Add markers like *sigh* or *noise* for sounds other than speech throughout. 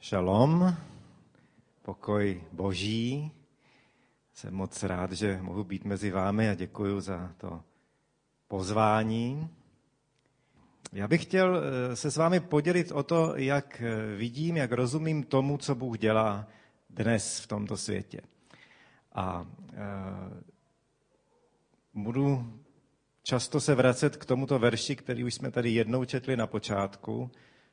Šalom, pokoj boží. Jsem moc rád, že mohu být mezi vámi a děkuji za to pozvání. Já bych chtěl eh, se s vámi podělit o to, jak eh, vidím, jak rozumím tomu, co Bůh dělá dnes v tomto světě. A e, budu často se vracet k tomuto verši, který už jsme tady jednou četli na počátku,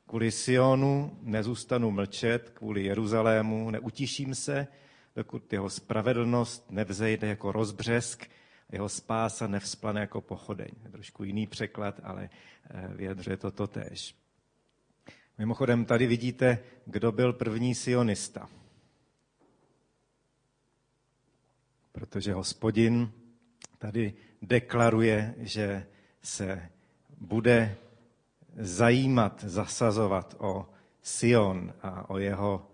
Kvůli Sionu nezůstanu mlčet, kvůli Jeruzalému neutiším se, dokud jeho spravedlnost nevzejde jako rozbřesk, jeho spása nevzplane jako pochodeň. Trošku jiný překlad, ale eh, vyjadřuje to totéž. Mimochodem, tady vidíte, kdo byl první sionista. Protože hospodin tady deklaruje, že se bude zajímat, zasazovat o Sion a o jeho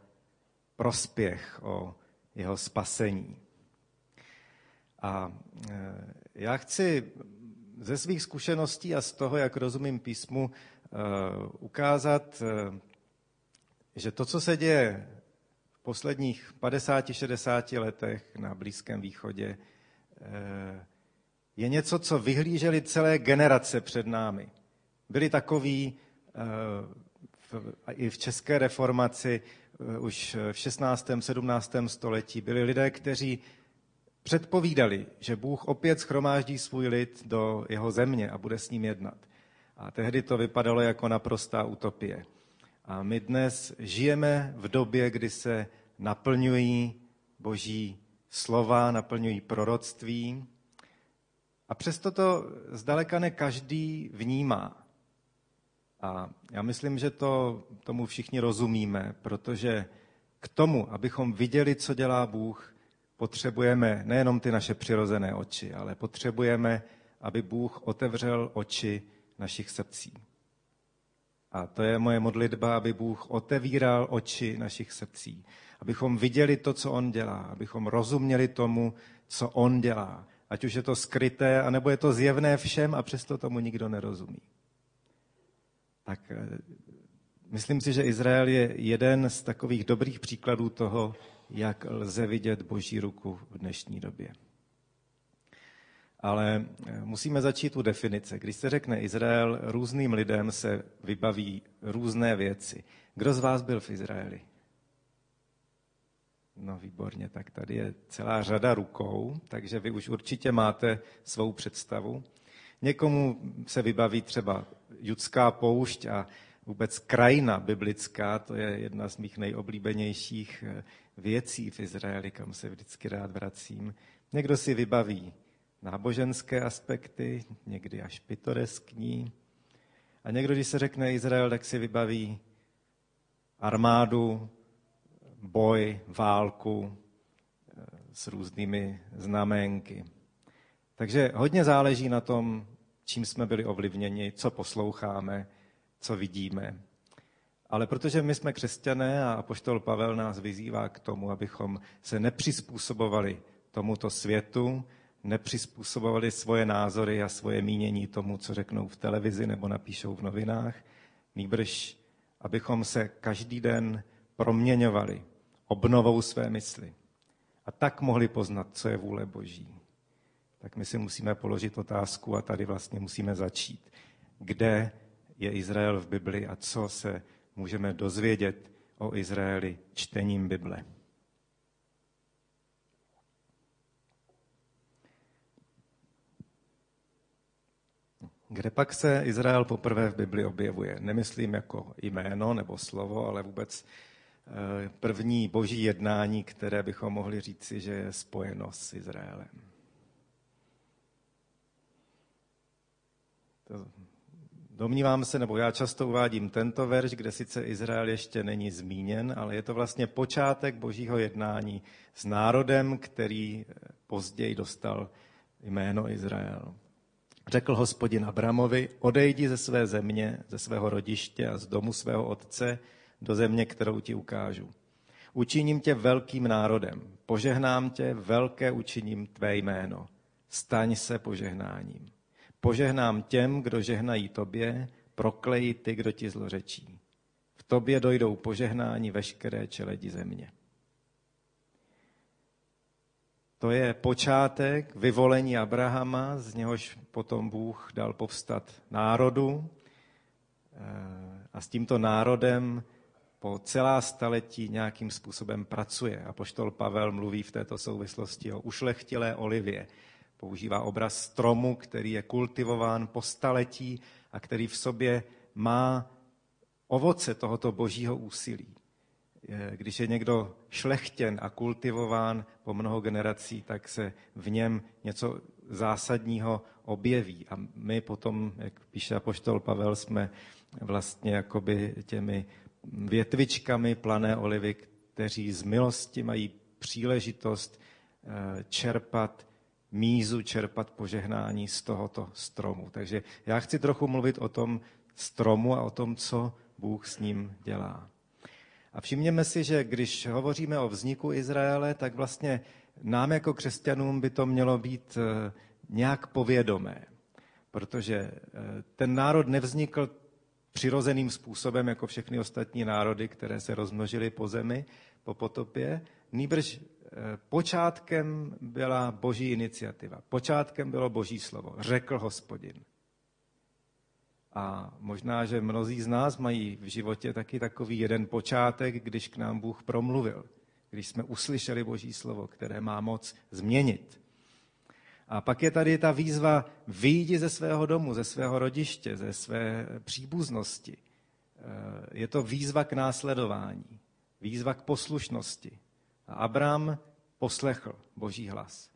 prospěch, o jeho spasení. A e, já chci ze svých zkušeností a z toho, jak rozumím písmu, e, ukázat, e, že to, co se děje v posledních 50-60 letech na Blízkém východě, je něco, co vyhlíželi celé generace před námi byli takoví eh, i v české reformaci eh, už v 16. 17. století. Byli lidé, kteří předpovídali, že Bůh opět schromáždí svůj lid do jeho země a bude s ním jednat. A tehdy to vypadalo jako naprostá utopie. A my dnes žijeme v době, kdy se naplňují boží slova, naplňují proroctví. A přesto to zdaleka ne každý vnímá. A já myslím, že to tomu všichni rozumíme, protože k tomu, abychom viděli, co dělá Bůh, potřebujeme nejenom ty naše přirozené oči, ale potřebujeme, aby Bůh otevřel oči našich srdcí. A to je moje modlitba, aby Bůh otevíral oči našich srdcí, abychom viděli to, co On dělá, abychom rozuměli tomu, co On dělá. Ať už je to skryté, anebo je to zjevné všem a přesto tomu nikdo nerozumí tak eh, myslím si, že Izrael je jeden z takových dobrých příkladů toho, jak lze vidět Boží ruku v dnešní době. Ale eh, musíme začít u definice. Když se řekne Izrael, různým lidem se vybaví různé věci. Kdo z vás byl v Izraeli? No výborně, tak tady je celá řada rukou, takže vy už určitě máte svou představu. Někomu se vybaví třeba judská poušť a vůbec krajina biblická, to je jedna z mých nejoblíbenějších eh, věcí v Izraeli, kam se vždycky rád vracím. Někdo si vybaví náboženské aspekty, někdy až pitoreskní. A někdo, když se řekne Izrael, tak si vybaví armádu, boj, válku eh, s různými znamenky. Takže hodně záleží na tom, čím jsme byli ovlivněni, co posloucháme, co vidíme. Ale protože my jsme křesťané a apoštol Pavel nás vyzývá k tomu, abychom se nepřizpůsobovali tomuto světu, nepřizpůsobovali svoje názory a svoje mínění tomu, co řeknou v televizi nebo napíšou v novinách, nýbrž abychom se každý den proměňovali obnovou své mysli. A tak mohli poznat, co je vůle Boží tak my si musíme položit otázku a tady vlastně musíme začít. Kde je Izrael v Bibli a co se můžeme dozvědět o Izraeli čtením Bible? Kde pak se Izrael poprvé v Bibli objevuje? Nemyslím jako jméno nebo slovo, ale vůbec eh, první boží jednání, které bychom mohli říci, že je spojeno s Izraelem. Domnívám se, nebo já často uvádím tento verš, kde sice Izrael ještě není zmíněn, ale je to vlastně počátek božího jednání s národem, který eh, později dostal jméno Izrael. Řekl hospodin Abramovi, odejdi ze své země, ze svého rodiště a z domu svého otce do země, kterou ti ukážu. Učiním tě velkým národem, požehnám tě, velké učiním tvé jméno. Staň se požehnáním. Požehnám těm, kdo žehnají tobě, proklejí ty, kdo ti zlořečí. V tobě dojdou požehnání veškeré čeledi země. To je počátek vyvolení Abrahama, z něhož potom Bůh dal povstat národu. Eh, a s tímto národem po celá staletí nějakým způsobem pracuje. A poštol Pavel mluví v této souvislosti o ušlechtilé olivě. Používá obraz stromu, který je kultivován po staletí a který v sobě má ovoce tohoto božího úsilí. Když je někdo šlechtěn a kultivován po mnoho generací, tak se v něm něco zásadního objeví. A my potom, jak píše apoštol Pavel, jsme vlastně jakoby těmi větvičkami plané olivy, kteří z milosti mají příležitost eh, čerpat mízu, čerpat požehnání z tohoto stromu. Takže já chci trochu mluvit o tom stromu a o tom, co Bůh s ním dělá. A všimněme si, že když hovoříme o vzniku Izraele, tak vlastně nám jako křesťanům by to mělo být eh, nějak povědomé, protože eh, ten národ nevznikl přirozeným způsobem, jako všechny ostatní národy, které se rozmnožily po zemi po potopě. Nýbrž počátkem byla boží iniciativa. Počátkem bylo boží slovo. Řekl hospodin. A možná, že mnozí z nás mají v životě taky takový jeden počátek, když k nám Bůh promluvil. Když jsme uslyšeli boží slovo, které má moc změnit. A pak je tady ta výzva vyjdi ze svého domu, ze svého rodiště, ze své příbuznosti. Eh, je to výzva k následování, výzva k poslušnosti. A Abraham poslechl boží hlas.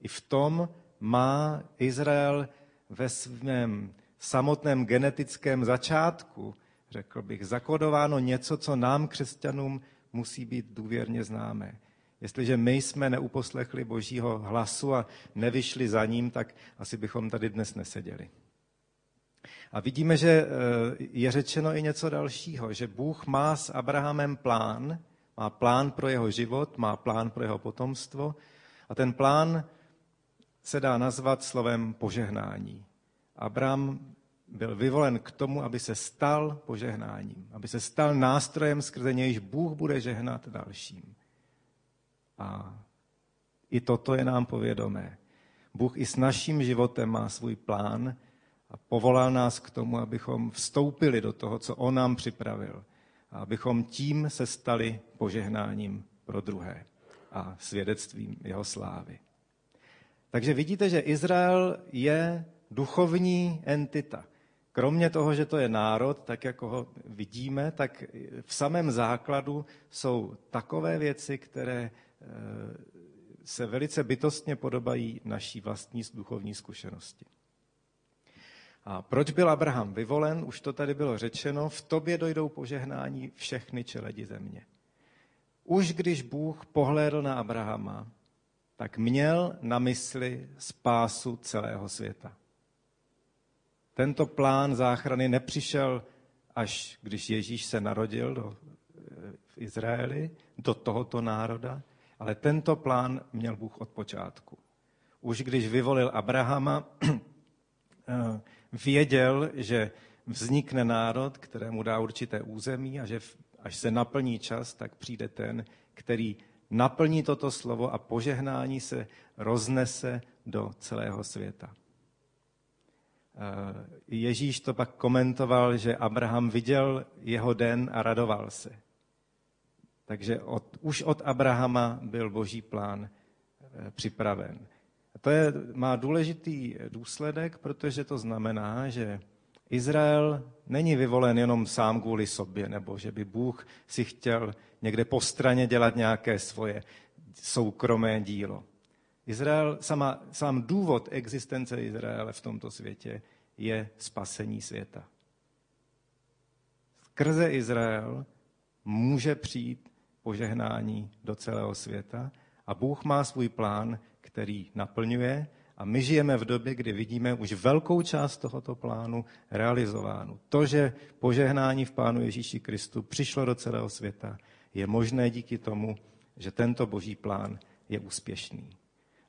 I v tom má Izrael ve svém samotném genetickém začátku, řekl bych, zakodováno něco, co nám, křesťanům, musí být důvěrně známé. Jestliže my jsme neuposlechli Božího hlasu a nevyšli za ním, tak asi bychom tady dnes neseděli. A vidíme, že eh, je řečeno i něco dalšího, že Bůh má s Abrahamem plán, má plán pro jeho život, má plán pro jeho potomstvo a ten plán se dá nazvat slovem požehnání. Abraham byl vyvolen k tomu, aby se stal požehnáním, aby se stal nástrojem, skrze nějž Bůh bude žehnat dalším. A i toto je nám povědomé. Bůh i s naším životem má svůj plán a povolal nás k tomu, abychom vstoupili do toho, co On nám připravil. A abychom tím se stali požehnáním pro druhé a svědectvím jeho slávy. Takže vidíte, že Izrael je duchovní entita. Kromě toho, že to je národ, tak jako ho vidíme, tak v samém základu jsou takové věci, které eh, se velice bytostně podobají naší vlastní duchovní zkušenosti. A proč byl Abraham vyvolen? Už to tady bylo řečeno. V tobě dojdou požehnání všechny čeledi země. Už když Bůh pohlédl na Abrahama, tak měl na mysli spásu celého světa. Tento plán záchrany nepřišel až když Ježíš se narodil do, v Izraeli, do tohoto národa, ale tento plán měl Bůh od počátku. Už když vyvolil Abrahama, *clears throat* eh, věděl, že vznikne národ, kterému dá určité území a že až se naplní čas, tak přijde ten, který naplní toto slovo a požehnání se roznese do celého světa. Eh, Ježíš to pak komentoval, že Abraham viděl jeho den a radoval se. Takže od, už od Abrahama byl boží plán eh, připraven. A to je, má důležitý důsledek, protože to znamená, že Izrael není vyvolen jenom sám kvůli sobě, nebo že by Bůh si chtěl někde po straně dělat nějaké svoje soukromé dílo. Izrael, sama, sám důvod existence Izraele v tomto světě je spasení světa. Skrze Izrael může přijít požehnání do celého světa a Bůh má svůj plán, který naplňuje a my žijeme v době, kdy vidíme už velkou část tohoto plánu realizovánu. To, že požehnání v Pánu Ježíši Kristu přišlo do celého světa, je možné díky tomu, že tento boží plán je úspěšný.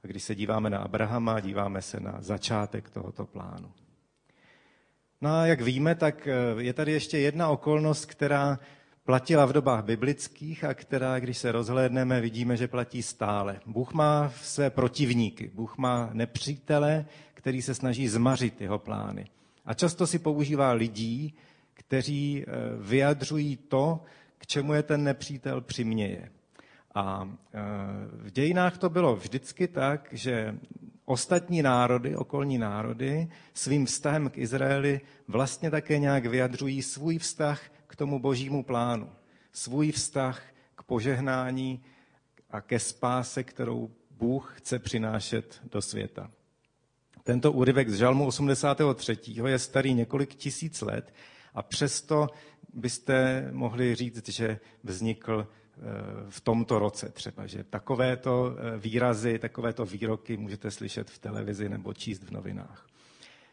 A když se díváme na Abrahama, díváme se na začátek tohoto plánu. No a jak víme, tak eh, je tady ještě jedna okolnost, která platila v dobách biblických a která, když se rozhlédneme, vidíme, že platí stále. Bůh má své protivníky, Bůh má nepřítele, který se snaží zmařit jeho plány. A často si používá lidí, kteří eh, vyjadřují to, k čemu je ten nepřítel přiměje. A eh, v dějinách to bylo vždycky tak, že ostatní národy, okolní národy, svým vztahem k Izraeli vlastně také nějak vyjadřují svůj vztah tomu božímu plánu, svůj vztah k požehnání a ke spáse, kterou Bůh chce přinášet do světa. Tento úryvek z Žalmu 83. je starý několik tisíc let a přesto byste mohli říct, že vznikl eh, v tomto roce třeba, že takovéto eh, výrazy, takovéto výroky můžete slyšet v televizi nebo číst v novinách.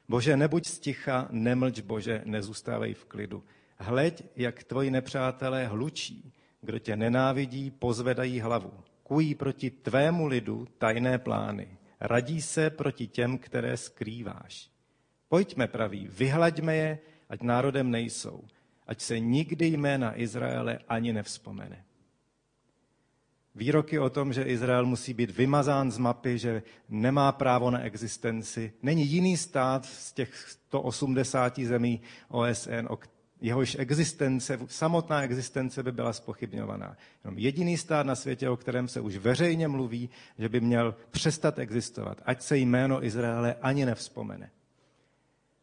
Bože, nebuď sticha, nemlč, Bože, nezůstávej v klidu. Hleď, jak tvoji nepřátelé hlučí, kdo tě nenávidí, pozvedají hlavu. Kují proti tvému lidu tajné plány. Radí se proti těm, které skrýváš. Pojďme, praví, vyhlaďme je, ať národem nejsou, ať se nikdy jména Izraele ani nevzpomene. Výroky o tom, že Izrael musí být vymazán z mapy, že nemá právo na existenci. Není jiný stát z těch 180 zemí OSN, o jehož existence, samotná existence by byla spochybňovaná. Jenom jediný stát na světě, o kterém se už veřejně mluví, že by měl přestat existovat, ať se jméno Izraele ani nevzpomene.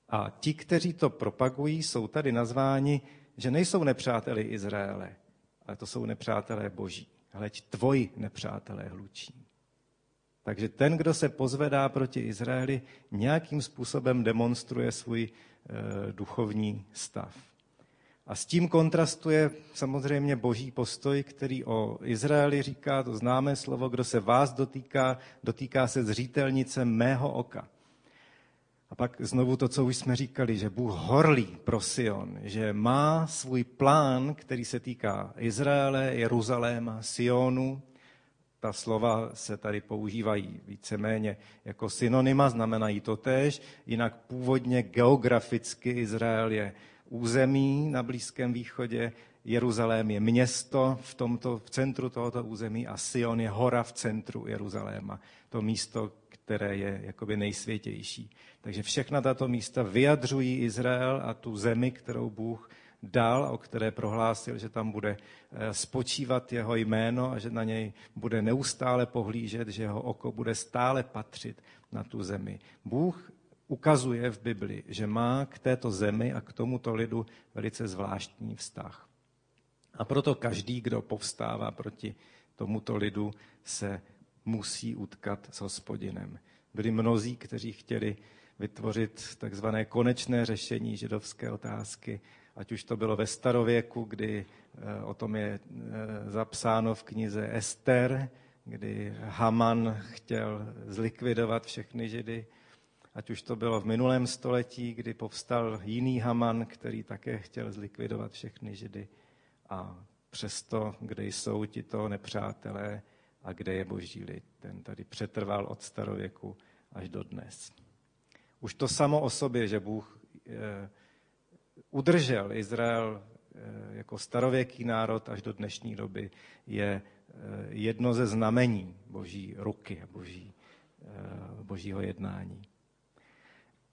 A ti, kteří to propagují, jsou tady nazváni, že nejsou nepřáteli Izraele, ale to jsou nepřátelé boží. Hleď, tvoji nepřátelé hlučí. Takže ten, kdo se pozvedá proti Izraeli, nějakým způsobem demonstruje svůj e, duchovní stav. A s tím kontrastuje samozřejmě boží postoj, který o Izraeli říká, to známé slovo, kdo se vás dotýká, dotýká se zřítelnice mého oka. A pak znovu to, co už jsme říkali, že Bůh horlí pro Sion, že má svůj plán, který se týká Izraele, Jeruzaléma, Sionu. Ta slova se tady používají víceméně jako synonyma, znamenají to tež, jinak původně geograficky Izrael je území na Blízkém východě, Jeruzalém je město v, tomto, v centru tohoto území a Sion je hora v centru Jeruzaléma. To místo, které je jakoby nejsvětější. Takže všechna tato místa vyjadřují Izrael a tu zemi, kterou Bůh dal, o které prohlásil, že tam bude eh, spočívat jeho jméno a že na něj bude neustále pohlížet, že jeho oko bude stále patřit na tu zemi. Bůh ukazuje v Bibli, že má k této zemi a k tomuto lidu velice zvláštní vztah. A proto každý, kdo povstává proti tomuto lidu, se musí utkat s hospodinem. Byli mnozí, kteří chtěli vytvořit takzvané konečné řešení židovské otázky, ať už to bylo ve starověku, kdy eh, o tom je eh, zapsáno v knize Ester, kdy Haman chtěl zlikvidovat všechny židy, ať už to bylo v minulém století, kdy povstal jiný Haman, který také chtěl zlikvidovat všechny židy. A přesto, kde jsou tito nepřátelé a kde je boží lid, ten tady přetrval od starověku až do dnes. Už to samo o sobě, že Bůh eh, udržel Izrael eh, jako starověký národ až do dnešní doby, je eh, jedno ze znamení boží ruky, boží, božího jednání.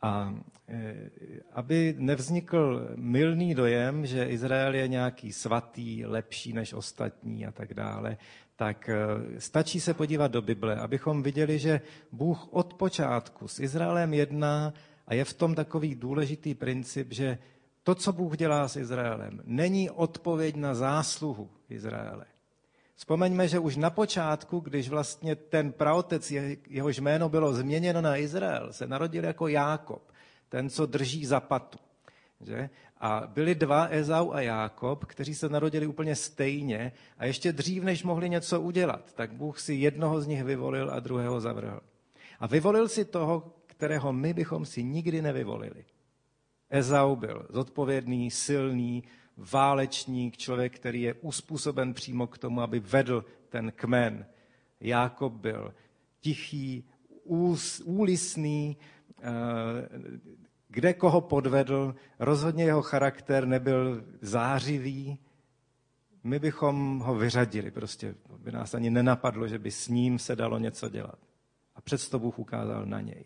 A aby nevznikl mylný dojem, že Izrael je nějaký svatý, lepší než ostatní a tak dále, tak eh, stačí se podívat do Bible, abychom viděli, že Bůh od počátku s Izraelem jedná a je v tom takový důležitý princip, že to, co Bůh dělá s Izraelem, není odpověď na zásluhu Izraele. Vzpomeňme, že už na počátku, když vlastně ten praotec, jehož jméno bylo změněno na Izrael, se narodil jako Jákob, ten, co drží zapatu. Že? A byli dva, Ezau a Jákob, kteří se narodili úplně stejně a ještě dřív, než mohli něco udělat, tak Bůh si jednoho z nich vyvolil a druhého zavrhl. A vyvolil si toho, kterého my bychom si nikdy nevyvolili. Ezau byl zodpovědný, silný, válečník, člověk, který je uspůsoben přímo k tomu, aby vedl ten kmen. Jákob byl tichý, ús, úlisný, eh, kde koho podvedl, rozhodně jeho charakter nebyl zářivý, my bychom ho vyřadili. Prostě by nás ani nenapadlo, že by s ním se dalo něco dělat. A přesto Bůh ukázal na něj.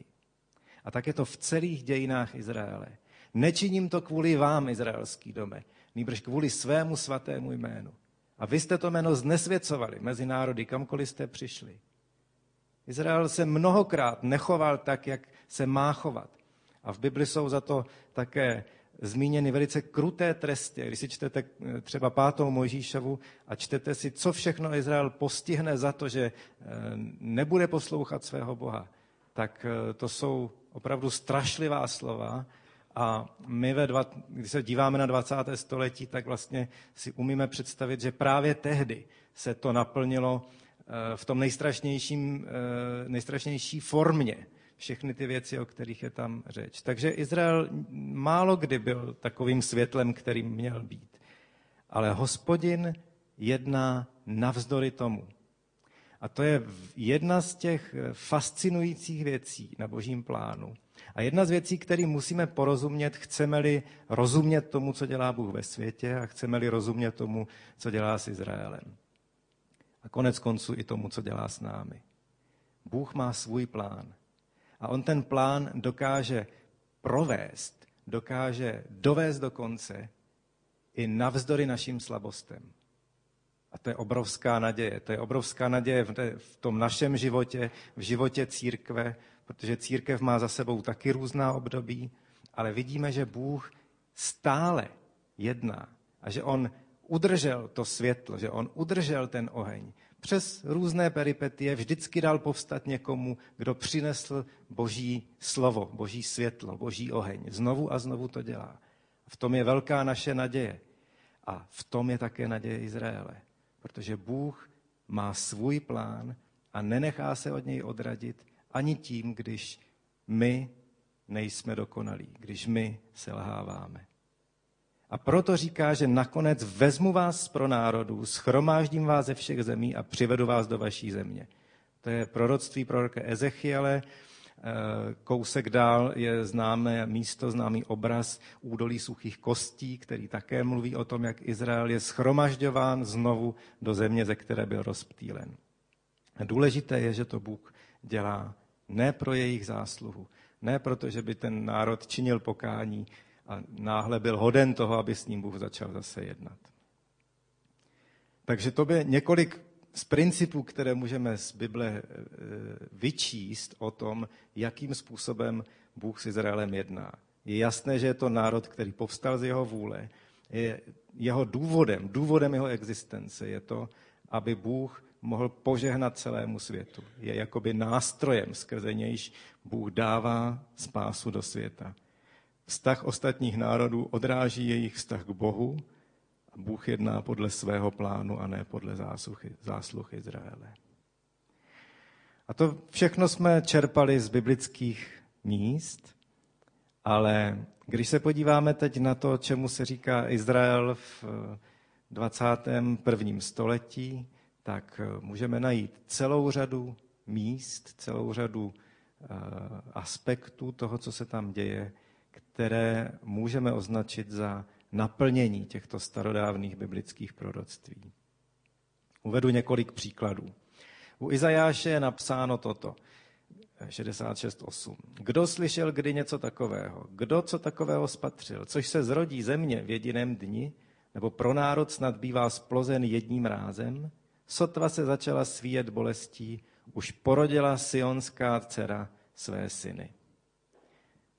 A tak je to v celých dějinách Izraele. Nečiním to kvůli vám, izraelský dome, nýbrž kvůli svému svatému jménu. A vy jste to jméno znesvěcovali mezi národy, kamkoliv jste přišli. Izrael se mnohokrát nechoval tak, jak se má chovat. A v Bibli jsou za to také zmíněny velice kruté tresty. Když si čtete eh, třeba pátou Mojžíšovu a čtete si, co všechno Izrael postihne za to, že eh, nebude poslouchat svého Boha, tak eh, to jsou opravdu strašlivá slova. A my, ve dva, když se díváme na 20. století, tak vlastně si umíme představit, že právě tehdy se to naplnilo v tom nejstrašnějším, nejstrašnější formě všechny ty věci, o kterých je tam řeč. Takže Izrael málo kdy byl takovým světlem, kterým měl být. Ale hospodin jedná navzdory tomu. A to je jedna z těch fascinujících věcí na božím plánu. A jedna z věcí, které musíme porozumět, chceme-li rozumět tomu, co dělá Bůh ve světě a chceme-li rozumět tomu, co dělá s Izraelem. A konec konců i tomu, co dělá s námi. Bůh má svůj plán. A on ten plán dokáže provést, dokáže dovést do konce i navzdory našim slabostem. A to je obrovská naděje. To je obrovská naděje v tom našem životě, v životě církve, protože církev má za sebou taky různá období, ale vidíme, že Bůh stále jedná a že on udržel to světlo, že on udržel ten oheň, přes různé peripetie vždycky dal povstat někomu, kdo přinesl boží slovo, boží světlo, boží oheň. Znovu a znovu to dělá. V tom je velká naše naděje. A v tom je také naděje Izraele. Protože Bůh má svůj plán a nenechá se od něj odradit ani tím, když my nejsme dokonalí, když my selháváme. A proto říká, že nakonec vezmu vás pro národů, schromáždím vás ze všech zemí a přivedu vás do vaší země. To je proroctví proroka Ezechiele. Eh, kousek dál je známé místo, známý obraz údolí suchých kostí, který také mluví o tom, jak Izrael je schromažďován znovu do země, ze které byl rozptýlen. Důležité je, že to Bůh dělá ne pro jejich zásluhu, ne proto, že by ten národ činil pokání, a náhle byl hoden toho, aby s ním Bůh začal zase jednat. Takže to by několik z principů, které můžeme z Bible e, vyčíst o tom, jakým způsobem Bůh s Izraelem jedná. Je jasné, že je to národ, který povstal z jeho vůle. Je jeho důvodem, důvodem jeho existence je to, aby Bůh mohl požehnat celému světu. Je jakoby nástrojem, skrze nějž Bůh dává spásu do světa. Vztah ostatních národů odráží jejich vztah k Bohu a Bůh jedná podle svého plánu a ne podle zásluhy, zásluh Izraele. A to všechno jsme čerpali z biblických míst, ale když se podíváme teď na to, čemu se říká Izrael v 21. století, tak můžeme najít celou řadu míst, celou řadu eh, aspektů toho, co se tam děje, které můžeme označit za naplnění těchto starodávných biblických proroctví. Uvedu několik příkladů. U Izajáše je napsáno toto. 66.8. Kdo slyšel kdy něco takového? Kdo co takového spatřil? Což se zrodí země v jediném dni? Nebo pro národ snad bývá splozen jedním rázem? Sotva se začala svíjet bolestí, už porodila sionská dcera své syny.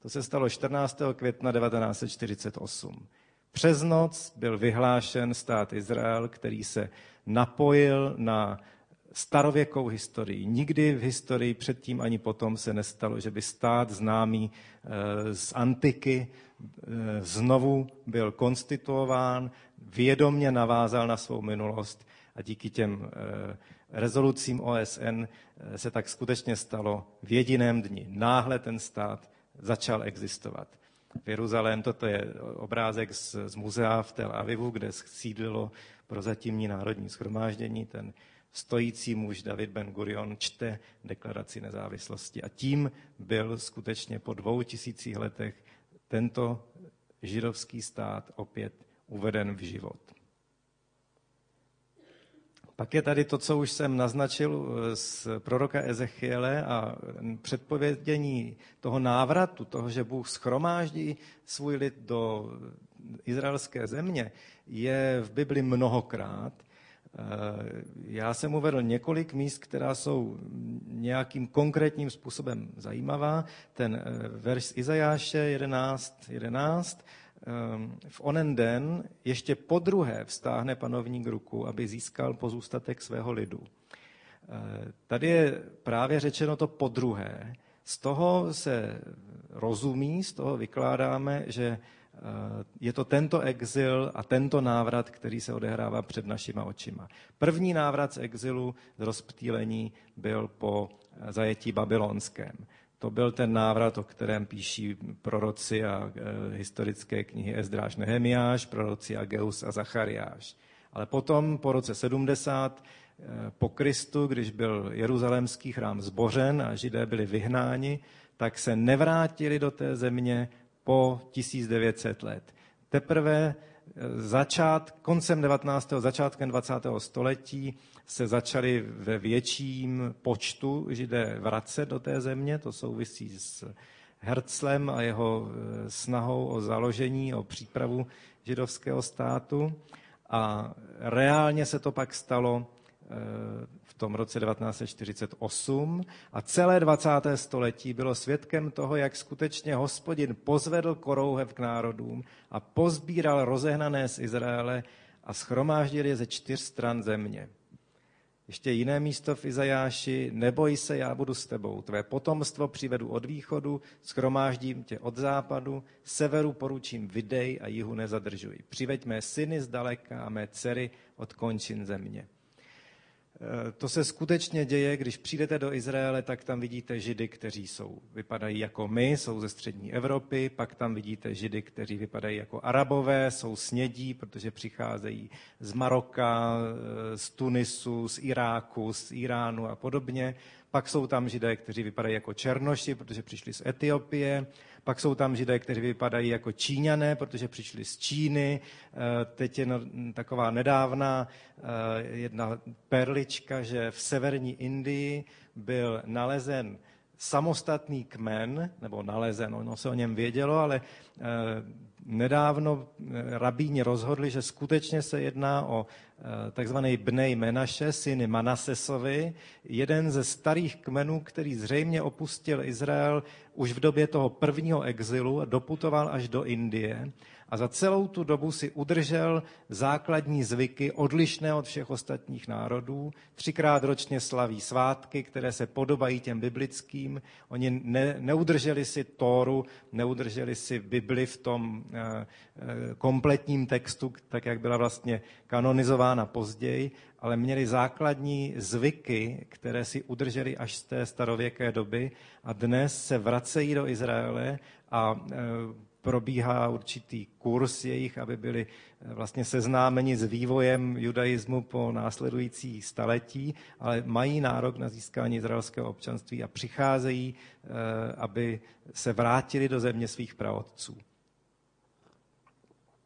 To se stalo 14. května 1948. Přes noc byl vyhlášen stát Izrael, který se napojil na starověkou historii. Nikdy v historii předtím ani potom se nestalo, že by stát známý eh, z antiky eh, znovu byl konstituován, vědomně navázal na svou minulost a díky těm eh, rezolucím OSN se tak skutečně stalo v jediném dni. Náhle ten stát začal existovat. V Jeruzalém toto je obrázek z, z muzea v Tel Avivu, kde sídlilo prozatímní národní schromáždění. Ten stojící muž David Ben Gurion čte deklaraci nezávislosti. A tím byl skutečně po dvou tisících letech tento židovský stát opět uveden v život. Pak je tady to, co už jsem naznačil z proroka Ezechiele a předpovědění toho návratu, toho, že Bůh schromáždí svůj lid do izraelské země, je v Bibli mnohokrát. Já jsem uvedl několik míst, která jsou nějakým konkrétním způsobem zajímavá. Ten verš z Izajáše 11, 11 Ehm, v onen den ještě po druhé vstáhne panovník ruku, aby získal pozůstatek svého lidu. Ehm, tady je právě řečeno to po druhé. Z toho se rozumí, z toho vykládáme, že ehm, je to tento exil a tento návrat, který se odehrává před našima očima. První návrat z exilu, z rozptýlení, byl po zajetí babylonském. To byl ten návrat, o kterém píší proroci a e, historické knihy Ezdráš Nehemiáš, proroci Ageus a Zachariáš. Ale potom, po roce 70, e, po Kristu, když byl jeruzalémský chrám zbořen a židé byli vyhnáni, tak se nevrátili do té země po 1900 let. Teprve začát, koncem 19. začátkem 20. století se začali ve větším počtu židé vracet do té země. To souvisí s Herzlem a jeho e, snahou o založení, o přípravu židovského státu. A reálně se to pak stalo v tom roce 1948 a celé 20. století bylo svědkem toho, jak skutečně hospodin pozvedl korouhev k národům a pozbíral rozehnané z Izraele a schromáždil je ze čtyř stran země. Ještě jiné místo v Izajáši, neboj se, já budu s tebou. Tvé potomstvo přivedu od východu, schromáždím tě od západu, severu poručím videj a jihu nezadržuj. Přiveď mé syny zdaleka a mé dcery od končin země. Eh, to se skutečně děje, když přijdete do Izraele, tak tam vidíte židy, kteří jsou, vypadají jako my, jsou ze střední Evropy, pak tam vidíte židy, kteří vypadají jako arabové, jsou snědí, protože přicházejí z Maroka, eh, z Tunisu, z Iráku, z Iránu a podobně. Pak jsou tam židé, kteří vypadají jako černoši, protože přišli z Etiopie. Pak jsou tam židé, kteří vypadají jako Číňané, protože přišli z Číny. Eh, teď je no, taková nedávná eh, jedna perlička, že v severní Indii byl nalezen samostatný kmen, nebo nalezen, ono se o něm vědělo, ale eh, nedávno rabíni rozhodli, že skutečně se jedná o takzvaný Bnej Menaše, syny Manasesovi, jeden ze starých kmenů, který zřejmě opustil Izrael už v době toho prvního exilu a doputoval až do Indie a za celou tu dobu si udržel základní zvyky odlišné od všech ostatních národů. Třikrát ročně slaví svátky, které se podobají těm biblickým. Oni ne, neudrželi si Tóru, neudrželi si Bibli v tom kompletním textu, tak jak byla vlastně kanonizována později, ale měli základní zvyky, které si udrželi až z té starověké doby a dnes se vracejí do Izraele a e, probíhá určitý kurz jejich, aby byli vlastně seznámeni s vývojem judaismu po následující staletí, ale mají nárok na získání izraelského občanství a přicházejí, aby se vrátili do země svých praotců.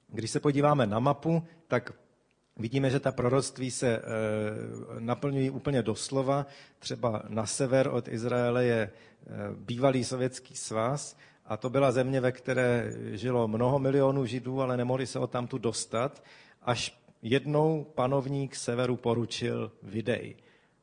Když se podíváme na mapu, tak Vidíme, že ta proroctví se e, naplňují úplně doslova. Třeba na sever od Izraele je e, bývalý sovětský svaz a to byla země, ve které žilo mnoho milionů židů, ale nemohli se o tamtu dostat, až jednou panovník severu poručil Videj.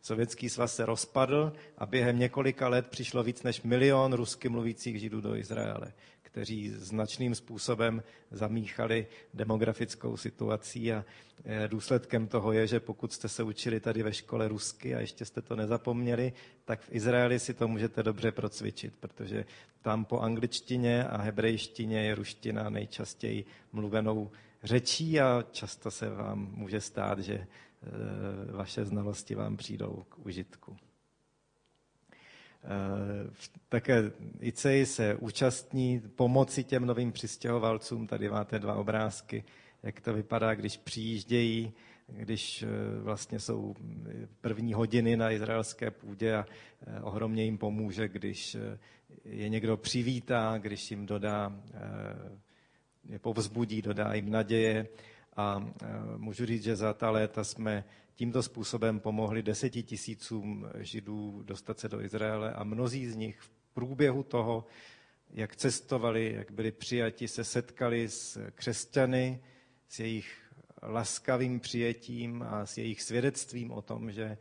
Sovětský svaz se rozpadl a během několika let přišlo víc než milion rusky mluvících židů do Izraele kteří značným způsobem zamíchali demografickou situací a eh, důsledkem toho je, že pokud jste se učili tady ve škole rusky a ještě jste to nezapomněli, tak v Izraeli si to můžete dobře procvičit, protože tam po angličtině a hebrejštině je ruština nejčastěji mluvenou řečí a často se vám může stát, že eh, vaše znalosti vám přijdou k užitku. Eh, také ICEI se účastní pomoci těm novým přistěhovalcům. Tady máte dva obrázky, jak to vypadá, když přijíždějí, když eh, vlastně jsou první hodiny na izraelské půdě a eh, ohromně jim pomůže, když je někdo přivítá, když jim dodá, je povzbudí, dodá jim naděje A můžu říct, že za ta léta jsme tímto způsobem pomohli deseti tisícům židů dostat se do Izraele a mnozí z nich v průběhu toho, jak cestovali, jak byli přijati, se setkali s křesťany, s jejich laskavým přijetím a s jejich svědectvím o tom, že eh,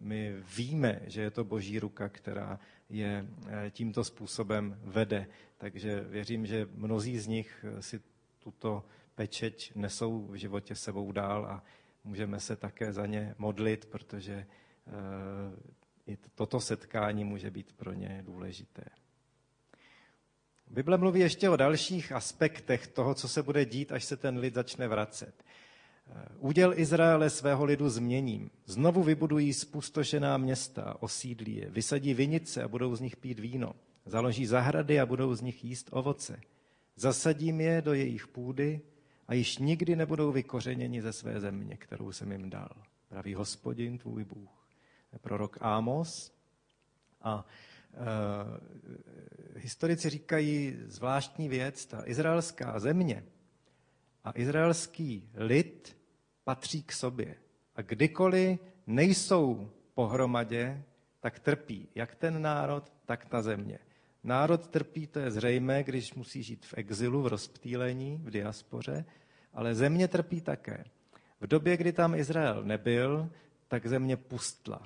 my víme, že je to boží ruka, která je eh, tímto způsobem vede. Takže věřím, že mnozí z nich si tuto pečeť nesou v životě sebou dál a můžeme se také za ně modlit, protože i toto setkání může být pro ně důležité. Bible mluví ještě o dalších aspektech toho, co se bude dít, až se ten lid začne vracet. Úděl Izraele svého lidu změním. Znovu vybudují spustošená města, osídlí je, vysadí vinice a budou z nich pít víno. Založí zahrady a budou z nich jíst ovoce. Zasadím je do jejich půdy a již nikdy nebudou vykořeněni ze své země, kterou jsem jim dal. Praví hospodin tvůj Bůh. Prorok Ámos. A e, historici říkají zvláštní věc, ta izraelská země a izraelský lid patří k sobě. A kdykoliv nejsou pohromadě, tak trpí jak ten národ, tak ta země. Národ trpí, to je zřejmé, když musí žít v exilu, v rozptýlení, v diaspoře, ale země trpí také. V době, kdy tam Izrael nebyl, tak země pustla.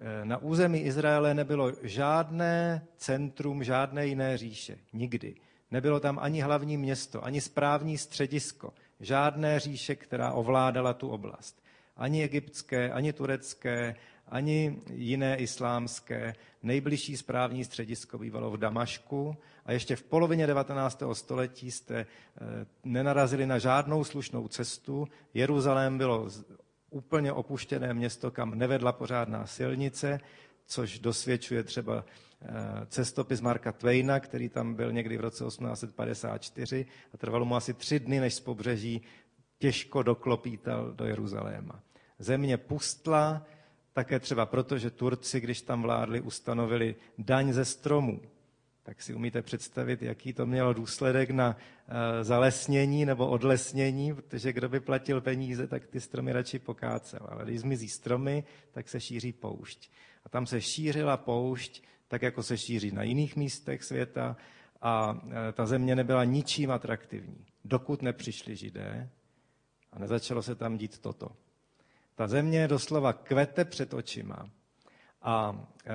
Eh, na území Izraele nebylo žádné centrum, žádné jiné říše. Nikdy. Nebylo tam ani hlavní město, ani správní středisko. Žádné říše, která ovládala tu oblast. Ani egyptské, ani turecké, ani jiné islámské. Nejbližší správní středisko bývalo v Damašku a ještě v polovině 19. století jste eh, nenarazili na žádnou slušnou cestu. Jeruzalém bylo úplně opuštěné město, kam nevedla pořádná silnice, což dosvědčuje třeba eh, cestopis Marka Twaina, který tam byl někdy v roce 1854 a trvalo mu asi tři dny, než z pobřeží těžko doklopítal do Jeruzaléma. Země pustla, také třeba proto, že Turci, když tam vládli, ustanovili daň ze stromů tak si umíte představit, jaký to mělo důsledek na eh, zalesnění nebo odlesnění, protože kdo by platil peníze, tak ty stromy radši pokácel. Ale když zmizí stromy, tak se šíří poušť. A tam se šířila poušť, tak jako se šíří na jiných místech světa a eh, ta země nebyla ničím atraktivní, dokud nepřišli židé a nezačalo se tam dít toto. Ta země doslova kvete před očima a e,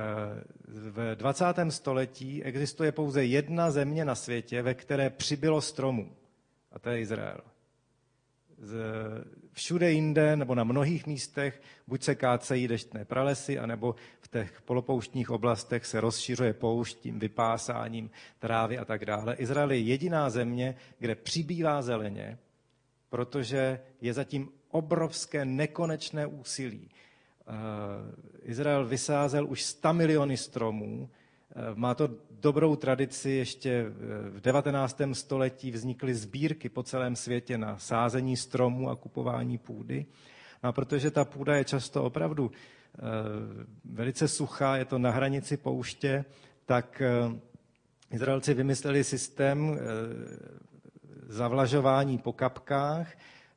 v 20. století existuje pouze jedna země na světě, ve které přibylo stromů. A to je Izrael. Všude jinde nebo na mnohých místech buď se kácejí deštné pralesy, anebo v těch polopouštních oblastech se rozšiřuje poušť tím vypásáním trávy a tak dále. Izrael je jediná země, kde přibývá zeleně, protože je zatím obrovské nekonečné úsilí Izrael vysázel už 100 miliony stromů. Eh, má to dobrou tradici, ještě v 19. století vznikly sbírky po celém světě na sázení stromů a kupování půdy. No a protože ta půda je často opravdu eh, velice suchá, je to na hranici pouště, tak Izraelci vymysleli systém zavlažování po kapkách,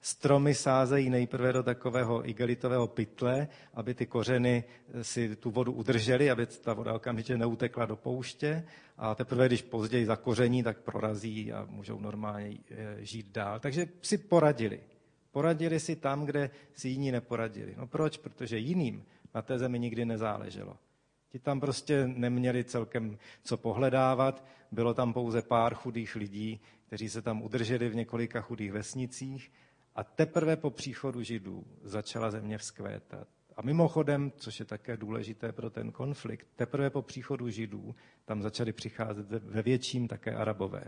Stromy sázejí nejprve do takového igelitového pytle, aby ty kořeny si tu vodu udržely, aby ta voda okamžitě neutekla do pouště. A teprve, když později zakoření, tak prorazí a můžou normálně eh, žít dál. Takže si poradili. Poradili si tam, kde si jiní neporadili. No proč? Protože jiným na té zemi nikdy nezáleželo. Ti tam prostě neměli celkem co pohledávat, bylo tam pouze pár chudých lidí, kteří se tam udrželi v několika chudých vesnicích a teprve po příchodu Židů začala země vzkvétat. A mimochodem, což je také důležité pro ten konflikt, teprve po příchodu Židů tam začali přicházet ve větším také Arabové.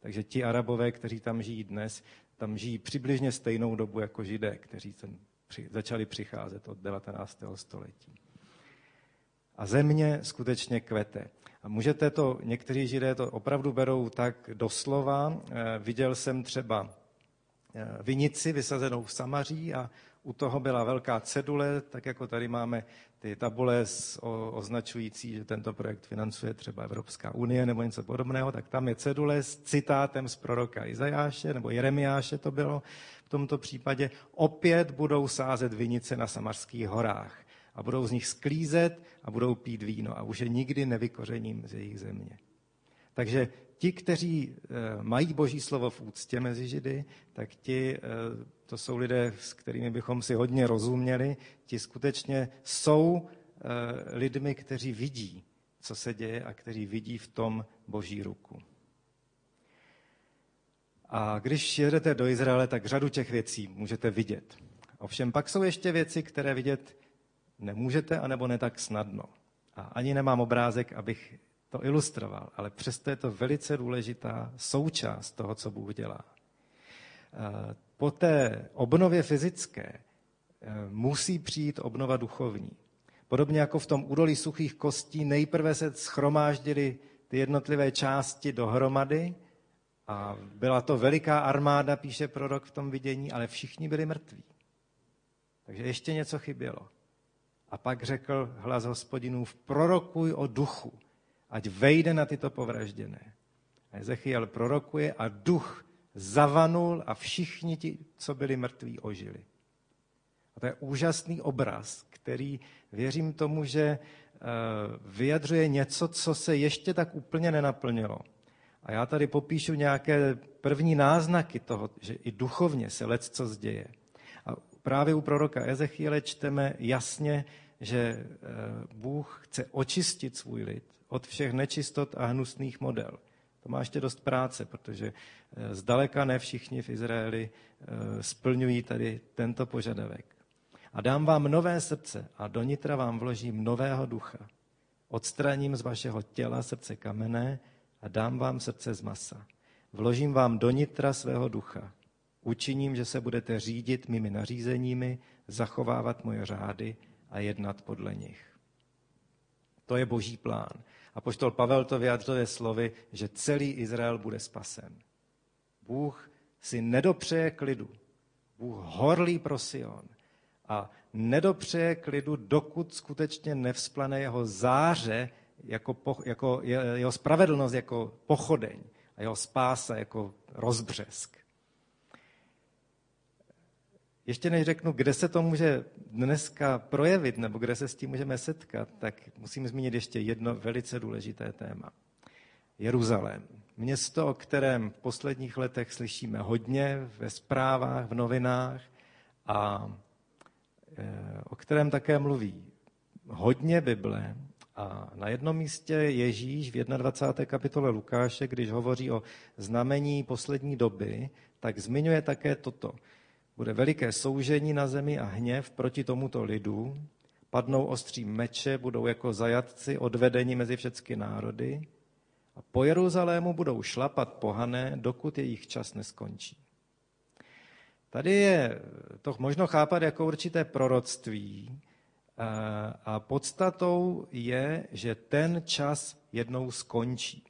Takže ti Arabové, kteří tam žijí dnes, tam žijí přibližně stejnou dobu jako Židé, kteří sem při, začali přicházet od 19. století. A země skutečně kvete. A můžete to, někteří Židé to opravdu berou tak doslova. E, viděl jsem třeba vinici vysazenou v Samaří a u toho byla velká cedule, tak jako tady máme ty tabule označující, že tento projekt financuje třeba Evropská unie nebo něco podobného, tak tam je cedule s citátem z proroka Izajáše nebo Jeremiáše to bylo v tomto případě. Opět budou sázet vinice na Samarských horách a budou z nich sklízet a budou pít víno a už je nikdy nevykořením z jejich země. Takže ti, kteří eh, mají boží slovo v úctě mezi Židy, tak ti, eh, to jsou lidé, s kterými bychom si hodně rozuměli, ti skutečně jsou eh, lidmi, kteří vidí, co se děje a kteří vidí v tom boží ruku. A když jedete do Izraele, tak řadu těch věcí můžete vidět. Ovšem pak jsou ještě věci, které vidět nemůžete, anebo ne tak snadno. A ani nemám obrázek, abych to ilustroval, ale přesto je to velice důležitá součást toho, co Bůh dělá. Eh, po té obnově fyzické eh, musí přijít obnova duchovní. Podobně jako v tom údolí suchých kostí, nejprve se schromáždily ty jednotlivé části dohromady a byla to veliká armáda, píše prorok v tom vidění, ale všichni byli mrtví. Takže ještě něco chybělo. A pak řekl hlas hospodinův, prorokuj o duchu, ať vejde na tyto povražděné. A Ezechiel prorokuje a duch zavanul a všichni ti, co byli mrtví, ožili. A to je úžasný obraz, který věřím tomu, že eh, vyjadřuje něco, co se ještě tak úplně nenaplnilo. A já tady popíšu nějaké první náznaky toho, že i duchovně se lec co zděje. A právě u proroka Ezechiele čteme jasně, že eh, Bůh chce očistit svůj lid od všech nečistot a hnusných model. To má ještě dost práce, protože eh, zdaleka ne všichni v Izraeli eh, splňují tady tento požadavek. A dám vám nové srdce a do nitra vám vložím nového ducha. Odstraním z vašeho těla srdce kamenné a dám vám srdce z masa. Vložím vám do nitra svého ducha. Učiním, že se budete řídit mými nařízeními, zachovávat moje řády a jednat podle nich. To je boží plán. A poštol Pavel to vyjadřuje slovy, že celý Izrael bude spasen. Bůh si nedopřeje klidu. Bůh horlí pro Sion. A nedopřeje klidu, dokud skutečně nevzplane jeho záře, jako, po, jako jeho spravedlnost jako pochodeň a jeho spása jako rozbřesk. Ještě než řeknu, kde se to může dneska projevit, nebo kde se s tím můžeme setkat, tak musím zmínit ještě jedno velice důležité téma. Jeruzalém. Město, o kterém v posledních letech slyšíme hodně ve zprávách, v novinách a e, o kterém také mluví hodně Bible. A na jednom místě Ježíš v 21. kapitole Lukáše, když hovoří o znamení poslední doby, tak zmiňuje také toto. Bude veliké soužení na zemi a hněv proti tomuto lidu. Padnou ostří meče, budou jako zajatci odvedeni mezi všechny národy. A po Jeruzalému budou šlapat pohané, dokud jejich čas neskončí. Tady je to možno chápat jako určité proroctví a podstatou je, že ten čas jednou skončí.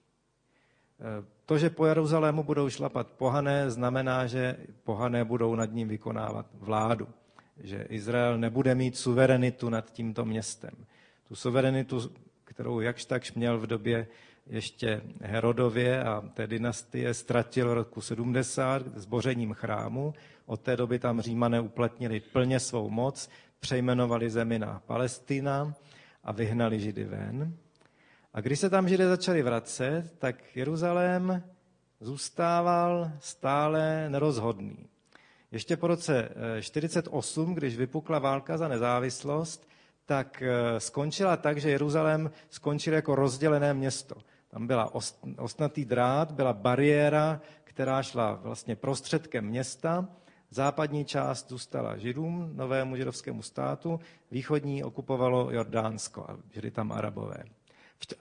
To, že po Jeruzalému budou šlapat pohané, znamená, že pohané budou nad ním vykonávat vládu. Že Izrael nebude mít suverenitu nad tímto městem. Tu suverenitu, kterou jakž takž měl v době ještě Herodově a té dynastie ztratil v roku 70 zbořením chrámu. Od té doby tam římané uplatnili plně svou moc, přejmenovali zemi na Palestina a vyhnali Židy ven. A když se tam Židé začali vracet, tak Jeruzalém zůstával stále nerozhodný. Ještě po roce 48, eh, když vypukla válka za nezávislost, tak eh, skončila tak, že Jeruzalém skončil jako rozdělené město. Tam byla ostnatý drát, byla bariéra, která šla vlastně prostředkem města. Západní část zůstala Židům, novému židovskému státu, východní okupovalo Jordánsko a žili tam Arabové.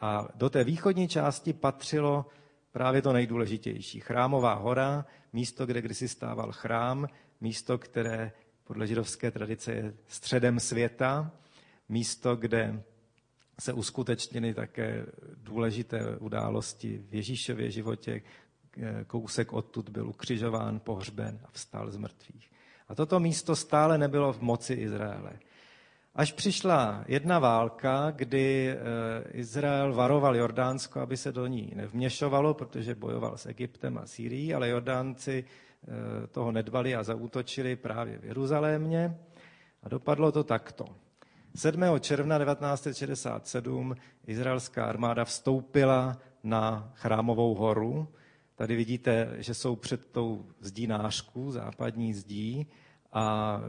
A do té východní části patřilo právě to nejdůležitější. Chrámová hora, místo, kde kdysi stával chrám, místo, které podle židovské tradice je středem světa, místo, kde se uskutečnily také důležité události v Ježíšově životě. Kousek odtud byl ukřižován, pohřben a vstal z mrtvých. A toto místo stále nebylo v moci Izraele. Až přišla jedna válka, kdy Izrael varoval Jordánsko, aby se do ní nevměšovalo, protože bojoval s Egyptem a Sýrií, ale Jordánci toho nedbali a zaútočili právě v Jeruzalémě. A dopadlo to takto. 7. června 1967 izraelská armáda vstoupila na Chrámovou horu. Tady vidíte, že jsou před tou zdí nářku, západní zdí, a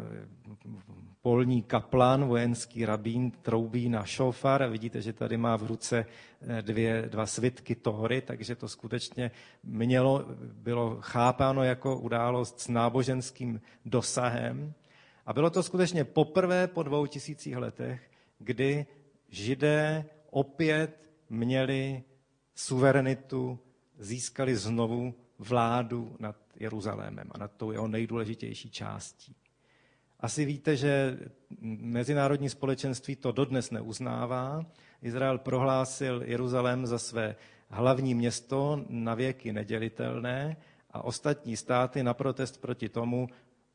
polní kaplan, vojenský rabín, troubí na šofar. Vidíte, že tady má v ruce eh, dvě, dva svitky Tóry, takže to skutečně mělo, bylo chápáno jako událost s náboženským dosahem. A bylo to skutečně poprvé po dvou tisících letech, kdy židé opět měli suverenitu, získali znovu vládu nad Jeruzalémem a nad tou jeho nejdůležitější částí. Asi víte, že mezinárodní společenství to dodnes neuznává. Izrael prohlásil Jeruzalém za své hlavní město na věky nedělitelné a ostatní státy na protest proti tomu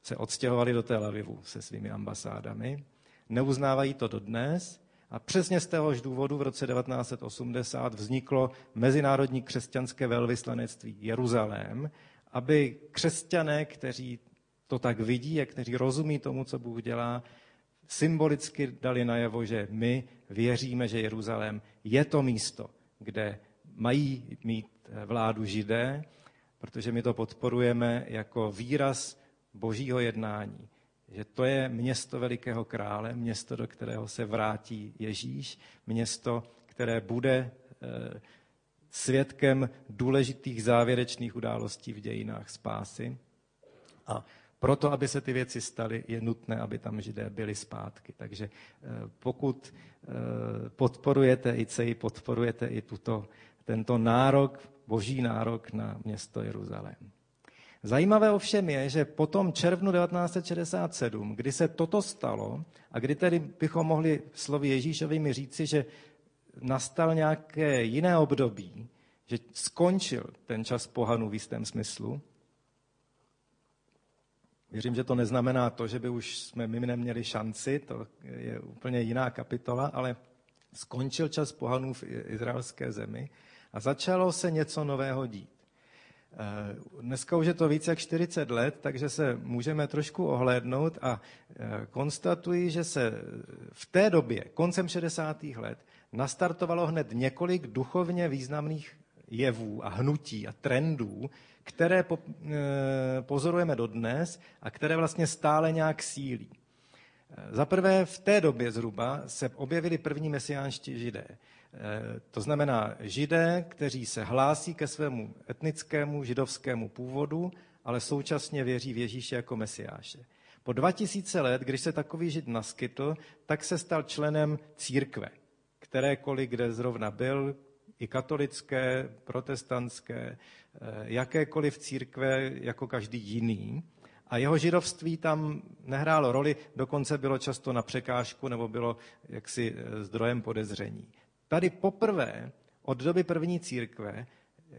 se odstěhovali do Tel Avivu se svými ambasádami. Neuznávají to dodnes a přesně z téhož důvodu v roce 1980 vzniklo Mezinárodní křesťanské velvyslanectví Jeruzalém, aby křesťané, kteří to tak vidí a kteří rozumí tomu, co Bůh dělá, symbolicky dali najevo, že my věříme, že Jeruzalém je to místo, kde mají mít vládu židé, protože my to podporujeme jako výraz božího jednání. Že to je město velikého krále, město, do kterého se vrátí Ježíš, město, které bude eh, svědkem důležitých závěrečných událostí v dějinách spásy. A proto, aby se ty věci staly, je nutné, aby tam židé byli zpátky. Takže eh, pokud eh, podporujete i CEI, podporujete i tuto, tento nárok, boží nárok na město Jeruzalém. Zajímavé ovšem je, že po tom červnu 1967, kdy se toto stalo a kdy tedy bychom mohli slovy Ježíšovými říci, že nastal nějaké jiné období, že skončil ten čas pohanu v jistém smyslu, Věřím, že to neznamená to, že by už jsme my neměli šanci, to je úplně jiná kapitola, ale skončil čas pohanů v izraelské zemi a začalo se něco nového dít. Eh, dneska už je to více jak 40 let, takže se můžeme trošku ohlédnout a eh, konstatuji, že se v té době, koncem 60. let, nastartovalo hned několik duchovně významných jevů a hnutí a trendů, které eh, pozorujeme dodnes a které vlastně stále nějak sílí. Za prvé v té době zhruba se objevili první mesiánští židé. Eh, to znamená židé, kteří se hlásí ke svému etnickému židovskému původu, ale současně věří v Ježíše jako mesiáše. Po 2000 let, když se takový žid naskytl, tak se stal členem církve, kterékoliv, kde zrovna byl, i katolické, protestantské, eh, jakékoliv církve jako každý jiný. A jeho židovství tam nehrálo roli, dokonce bylo často na překážku nebo bylo jaksi eh, zdrojem podezření. Tady poprvé od doby první církve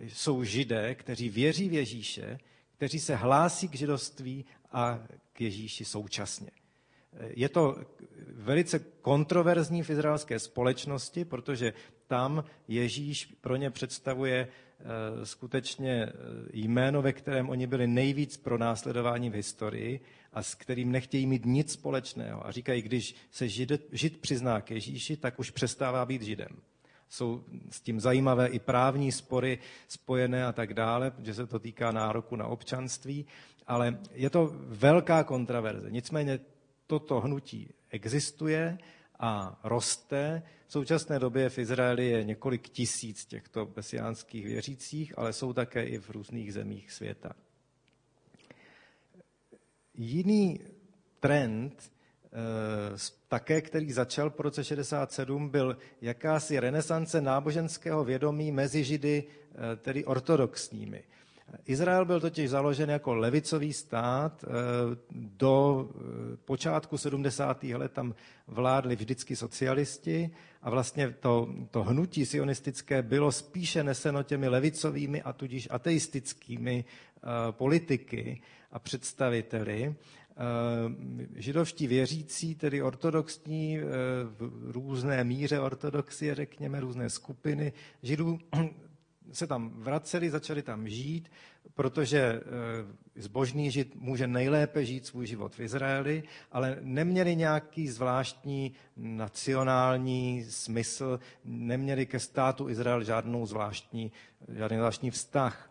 jsou židé, kteří věří v Ježíše, kteří se hlásí k židovství a k Ježíši současně. Je to velice kontroverzní v izraelské společnosti, protože tam Ježíš pro ně představuje eh, skutečně eh, jméno, ve kterém oni byli nejvíc pronásledováni v historii a s kterým nechtějí mít nic společného. A říkají, když se žid, žid přizná k Ježíši, tak už přestává být židem. Jsou s tím zajímavé i právní spory spojené a tak dále, že se to týká nároku na občanství, ale je to velká kontraverze. Nicméně toto hnutí existuje a roste. V současné době v Izraeli je několik tisíc těchto mesiánských věřících, ale jsou také i v různých zemích světa. Jiný trend, eh, také který začal po roce 67, byl jakási renesance náboženského vědomí mezi židy, eh, tedy ortodoxními. Izrael byl totiž založen jako levicový stát. Eh, do počátku 70. let tam vládli vždycky socialisti a vlastně to, to hnutí sionistické bylo spíše neseno těmi levicovými a tudíž ateistickými politiky a představiteli. židovští věřící, tedy ortodoxní, v různé míře ortodoxie, řekněme, různé skupiny židů se tam vraceli, začali tam žít, protože eh, zbožný žid může nejlépe žít svůj život v Izraeli, ale neměli nějaký zvláštní nacionální smysl, neměli ke státu Izrael žádnou zvláštní, žádný zvláštní vztah.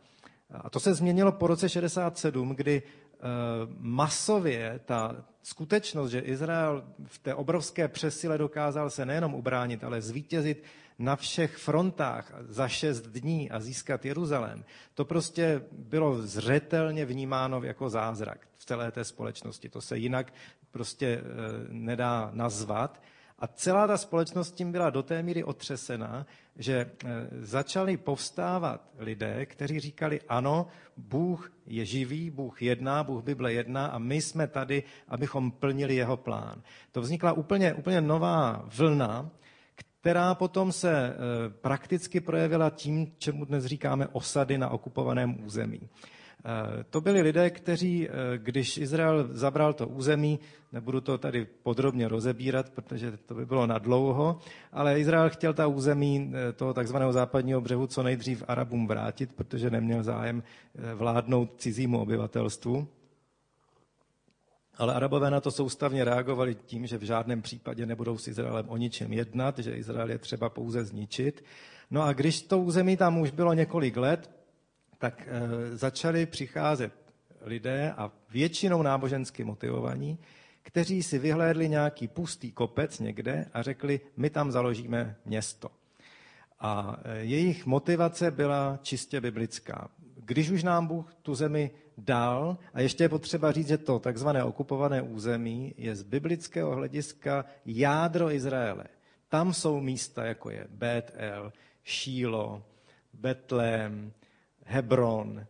A to se změnilo po roce 67, kdy eh, masově ta skutečnost, že Izrael v té obrovské přesile dokázal se nejenom ubránit, ale zvítězit na všech frontách za šest dní a získat Jeruzalém, to prostě bylo zřetelně vnímáno jako zázrak v celé té společnosti. To se jinak prostě e, nedá nazvat. A celá ta společnost tím byla do té míry otřesena, že e, začali povstávat lidé, kteří říkali, ano, Bůh je živý, Bůh jedná, Bůh Bible jedná a my jsme tady, abychom plnili jeho plán. To vznikla úplně, úplně nová vlna, která potom se eh, prakticky projevila tím, čemu dnes říkáme osady na okupovaném území. Eh, to byli lidé, kteří, eh, když Izrael zabral to území, nebudu to tady podrobně rozebírat, protože to by bylo na dlouho, ale Izrael chtěl ta území toho takzvaného západního břehu co nejdřív Arabům vrátit, protože neměl zájem vládnout cizímu obyvatelstvu. Ale Arabové na to soustavně reagovali tím, že v žádném případě nebudou s Izraelem o ničem jednat, že Izrael je třeba pouze zničit. No a když to území tam už bylo několik let, tak e, začali přicházet lidé a většinou nábožensky motivovaní, kteří si vyhlédli nějaký pustý kopec někde a řekli, my tam založíme město. A e, jejich motivace byla čistě biblická. Když už nám Bůh tu zemi dál. A ještě je potřeba říct, že to takzvané okupované území je z biblického hlediska jádro Izraele. Tam jsou místa, jako je Bet-El, Šílo, Betlém, Hebron, eh,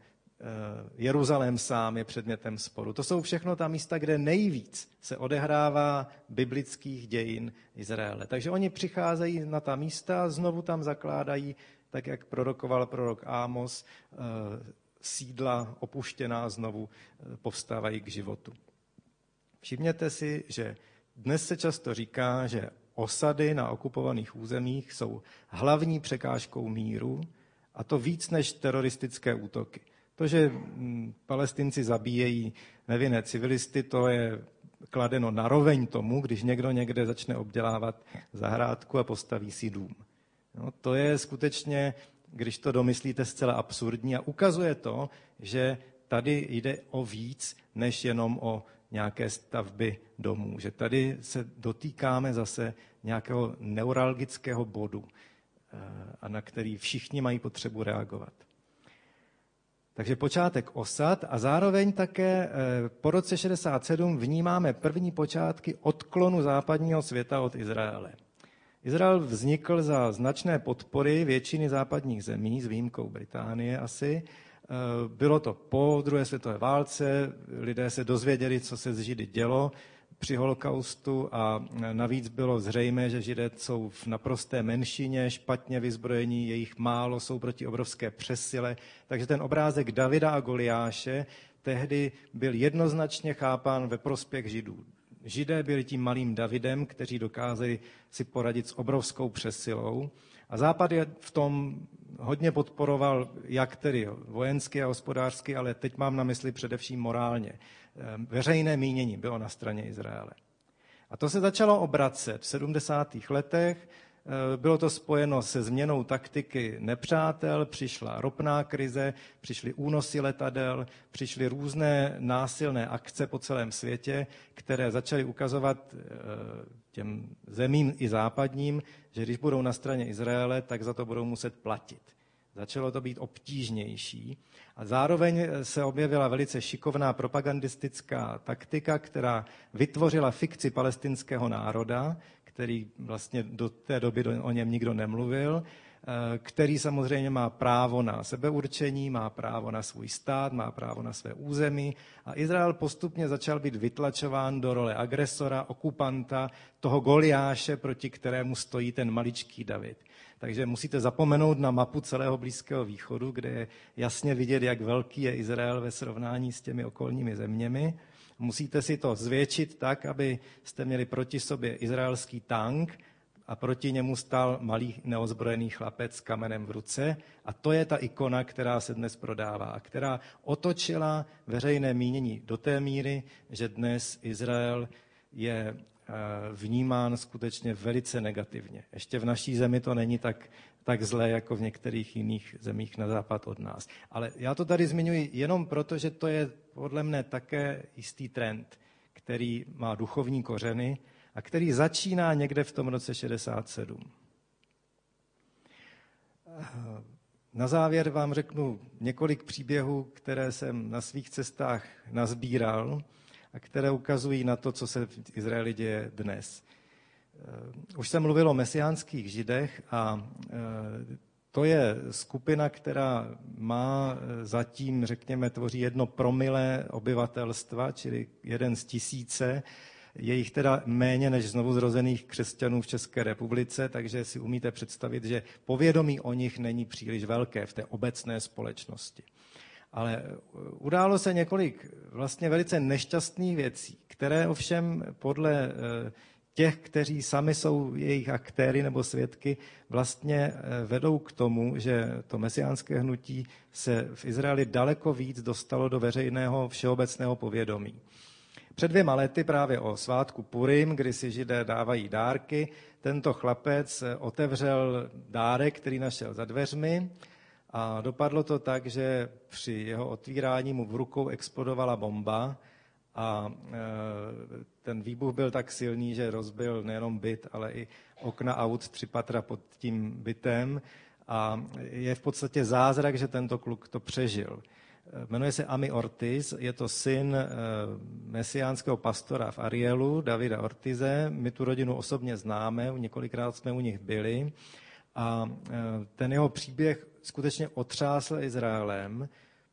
Jeruzalém sám je předmětem sporu. To jsou všechno ta místa, kde nejvíc se odehrává biblických dějin Izraele. Takže oni přicházejí na ta místa, znovu tam zakládají, tak jak prorokoval prorok Ámos, eh, sídla opuštěná znovu eh, povstávají k životu. Všimněte si, že dnes se často říká, že osady na okupovaných územích jsou hlavní překážkou míru, a to víc než teroristické útoky. To, že hm, palestinci zabíjejí nevinné civilisty, to je kladeno naroveň tomu, když někdo někde začne obdělávat zahrádku a postaví si dům. No, to je skutečně když to domyslíte, zcela absurdní a ukazuje to, že tady jde o víc, než jenom o nějaké stavby domů. Že tady se dotýkáme zase nějakého neuralgického bodu, eh, a na který všichni mají potřebu reagovat. Takže počátek osad a zároveň také eh, po roce 67 vnímáme první počátky odklonu západního světa od Izraele. Izrael vznikl za značné podpory většiny západních zemí, s výjimkou Británie asi. Eh, bylo to po druhé světové válce, lidé se dozvěděli, co se s Židy dělo při holokaustu a navíc bylo zřejmé, že Židé jsou v naprosté menšině, špatně vyzbrojení, jejich málo, jsou proti obrovské přesile. Takže ten obrázek Davida a Goliáše tehdy byl jednoznačně chápán ve prospěch Židů. Židé byli tím malým Davidem, kteří dokázali si poradit s obrovskou přesilou. A Západ je v tom hodně podporoval, jak tedy vojensky a hospodářsky, ale teď mám na mysli především morálně. Ehm, veřejné mínění bylo na straně Izraele. A to se začalo obracet v 70. letech bylo to spojeno se změnou taktiky nepřátel, přišla ropná krize, přišly únosy letadel, přišly různé násilné akce po celém světě, které začaly ukazovat eh, těm zemím i západním, že když budou na straně Izraele, tak za to budou muset platit. Začalo to být obtížnější. A zároveň se objevila velice šikovná propagandistická taktika, která vytvořila fikci palestinského národa, který vlastně do té doby o něm nikdo nemluvil, eh, který samozřejmě má právo na sebeurčení, má právo na svůj stát, má právo na své území a Izrael postupně začal být vytlačován do role agresora, okupanta, toho Goliáše, proti kterému stojí ten maličký David. Takže musíte zapomenout na mapu celého Blízkého východu, kde je jasně vidět, jak velký je Izrael ve srovnání s těmi okolními zeměmi. Musíte si to zvětšit tak, aby jste měli proti sobě izraelský tank a proti němu stál malý neozbrojený chlapec s kamenem v ruce. A to je ta ikona, která se dnes prodává a která otočila veřejné mínění do té míry, že dnes Izrael je vnímán skutečně velice negativně. Ještě v naší zemi to není tak, tak zlé jako v některých jiných zemích na západ od nás. Ale já to tady zmiňuji jenom proto, že to je podle mne také jistý trend, který má duchovní kořeny a který začíná někde v tom roce 67. Na závěr vám řeknu několik příběhů, které jsem na svých cestách nazbíral a které ukazují na to, co se v Izraeli děje dnes. Už jsem mluvil o mesiánských židech a to je skupina, která má zatím, řekněme, tvoří jedno promile obyvatelstva, čili jeden z tisíce, je jich teda méně než znovu zrozených křesťanů v České republice, takže si umíte představit, že povědomí o nich není příliš velké v té obecné společnosti. Ale uh, událo se několik vlastně velice nešťastných věcí, které ovšem podle uh, těch, kteří sami jsou jejich aktéry nebo svědky, vlastně uh, vedou k tomu, že to mesiánské hnutí se v Izraeli daleko víc dostalo do veřejného všeobecného povědomí. Před dvěma lety právě o svátku Purim, kdy si židé dávají dárky, tento chlapec otevřel dárek, který našel za dveřmi a dopadlo to tak, že při jeho otvírání mu v rukou explodovala bomba a e, ten výbuch byl tak silný, že rozbil nejenom byt, ale i okna aut tři patra pod tím bytem a je v podstatě zázrak, že tento kluk to přežil. Jmenuje se Ami Ortiz, je to syn eh, mesiánského pastora v Arielu, Davida Ortize. My tu rodinu osobně známe, několikrát jsme u nich byli. A ten jeho příběh skutečně otřásl Izraelem,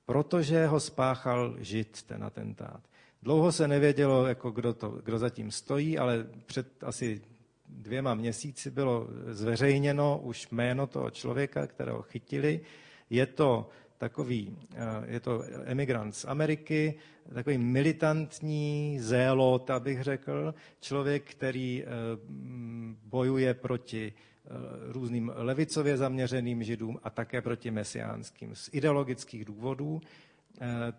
protože ho spáchal žid, ten atentát. Dlouho se nevědělo, jako kdo, to, kdo zatím stojí, ale před asi dvěma měsíci bylo zveřejněno už jméno toho člověka, kterého chytili. Je to takový, eh, je to emigrant z Ameriky, takový militantní zélot, abych řekl, člověk, který eh, bojuje proti různým levicově zaměřeným židům a také proti mesiánským z ideologických důvodů.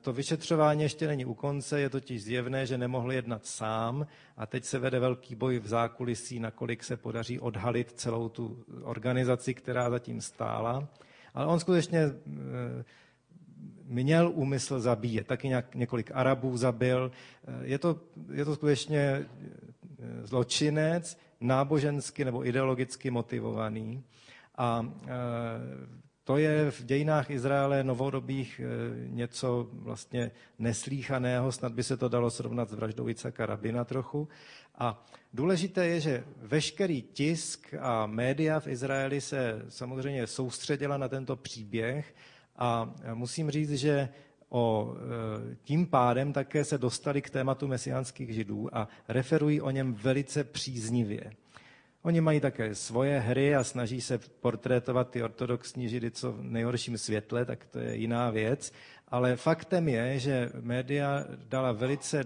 To vyšetřování ještě není u konce, je totiž zjevné, že nemohl jednat sám a teď se vede velký boj v zákulisí, nakolik se podaří odhalit celou tu organizaci, která zatím stála. Ale on skutečně eh, měl úmysl zabíjet. Taky nějak, několik Arabů zabil. Eh, je to, je to skutečně eh, zločinec, nábožensky nebo ideologicky motivovaný. A to je v dějinách Izraele novodobých něco vlastně neslíchaného, snad by se to dalo srovnat s vraždou Icaka Rabina trochu. A důležité je, že veškerý tisk a média v Izraeli se samozřejmě soustředila na tento příběh a musím říct, že o, e, tím pádem také se dostali k tématu mesiánských židů a referují o něm velice příznivě. Oni mají také svoje hry a snaží se portrétovat ty ortodoxní židy co v nejhorším světle, tak to je jiná věc. Ale faktem je, že média dala velice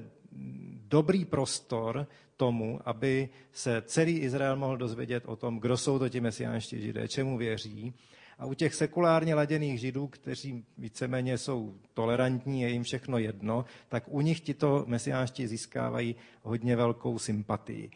dobrý prostor tomu, aby se celý Izrael mohl dozvědět o tom, kdo jsou to ti mesiánští židé, čemu věří. A u těch sekulárně laděných židů, kteří víceméně jsou tolerantní, je jim všechno jedno, tak u nich tito mesiánští získávají hodně velkou sympatii.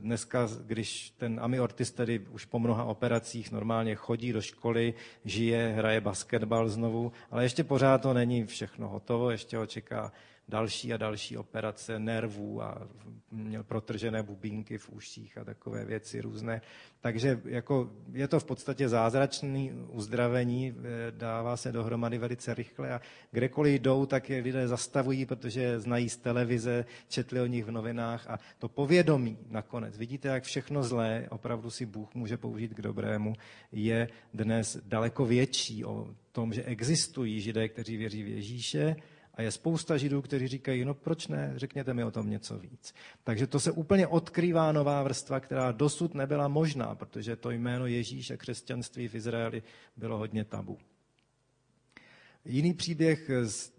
Dneska, když ten Ami Ortiz tedy už po mnoha operacích normálně chodí do školy, žije, hraje basketbal znovu, ale ještě pořád to není všechno hotovo, ještě ho čeká další a další operace nervů a měl protržené bubínky v uších a takové věci různé. Takže jako je to v podstatě zázračné uzdravení, dává se dohromady velice rychle a kdekoliv jdou, tak je lidé zastavují, protože znají z televize, četli o nich v novinách a to povědomí nakonec, vidíte, jak všechno zlé opravdu si Bůh může použít k dobrému, je dnes daleko větší o tom, že existují židé, kteří věří v Ježíše, a je spousta židů, kteří říkají, no proč ne, řekněte mi o tom něco víc. Takže to se úplně odkrývá nová vrstva, která dosud nebyla možná, protože to jméno Ježíš a křesťanství v Izraeli bylo hodně tabu. Jiný příběh